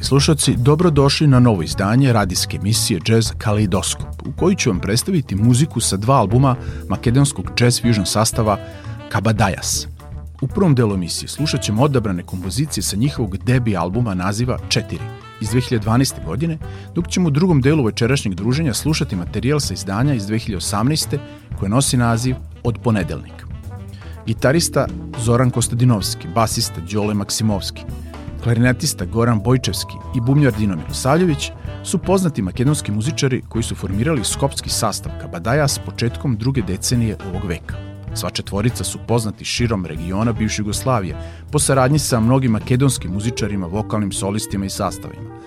Dragi slušalci, dobrodošli na novo izdanje radijske emisije Jazz Kaleidoskop, u kojoj ću vam predstaviti muziku sa dva albuma makedonskog jazz fusion sastava Kabadajas. U prvom delu emisije slušat ćemo odabrane kompozicije sa njihovog debi albuma naziva 4 iz 2012. godine, dok ćemo u drugom delu večerašnjeg druženja slušati materijal sa izdanja iz 2018. koje nosi naziv Od ponedelnika. Gitarista Zoran Kostadinovski, basista Đole Maksimovski, klarinetista Goran Bojčevski i bubnjar Dino Milosavljević su poznati makedonski muzičari koji su formirali skopski sastav Kabadaja s početkom druge decenije ovog veka. Sva četvorica su poznati širom regiona bivše Jugoslavije po saradnji sa mnogim makedonskim muzičarima, vokalnim solistima i sastavima.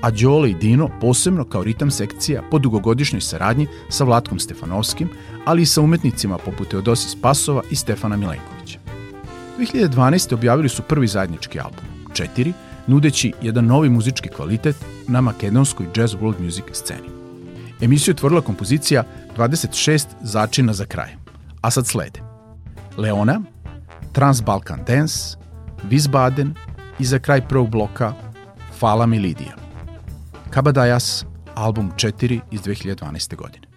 A Đole i Dino posebno kao ritam sekcija po dugogodišnjoj saradnji sa Vlatkom Stefanovskim, ali i sa umetnicima poput Teodosi Spasova i Stefana Milenkovića. 2012. objavili su prvi zajednički album. 4, nudeći jedan novi muzički kvalitet na makedonskoj jazz world music sceni. Emisiju otvorila kompozicija 26 začina za kraj, a sad slede Leona, Transbalkan Dance, Wiesbaden i za kraj prvog bloka Fala mi Lidija. Kabadajas, album 4 iz 2012. godine.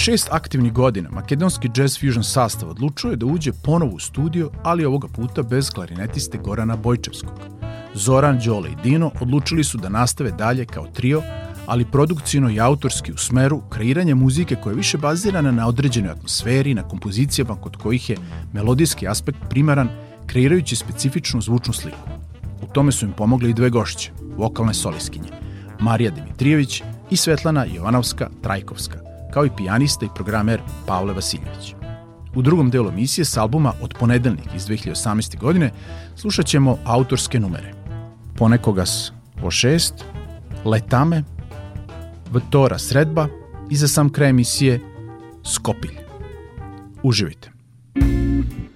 Šest aktivnih godina, makedonski jazz fusion sastav odlučuje da uđe ponovo u studio, ali ovoga puta bez klarinetiste Gorana Bojčevskog. Zoran, Đole i Dino odlučili su da nastave dalje kao trio, ali produkcijno i autorski u smeru kreiranja muzike koja je više bazirana na određenoj atmosferi, na kompozicijama kod kojih je melodijski aspekt primaran, kreirajući specifičnu zvučnu sliku. U tome su im pomogli i dve gošće, vokalne soliskinje, Marija Dimitrijević i Svetlana Jovanovska-Trajkovska, kao i pijanista i programer Pavle Vasiljević. U drugom delu emisije s albuma Od ponedelnik iz 2018. godine slušat ćemo autorske numere. Ponekogas po šest, Letame, Vtora Sredba i za sam kraj emisije Skopilj. Uživajte. Thank.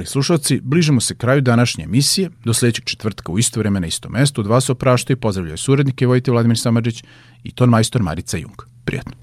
Dragi slušalci, bližimo se kraju današnje emisije. Do sledećeg četvrtka u isto vreme na isto mesto. Od vas opraštaju i pozdravljaju suradnike Vojte Vladimir Samadžić i ton majstor Marica Jung. Prijatno.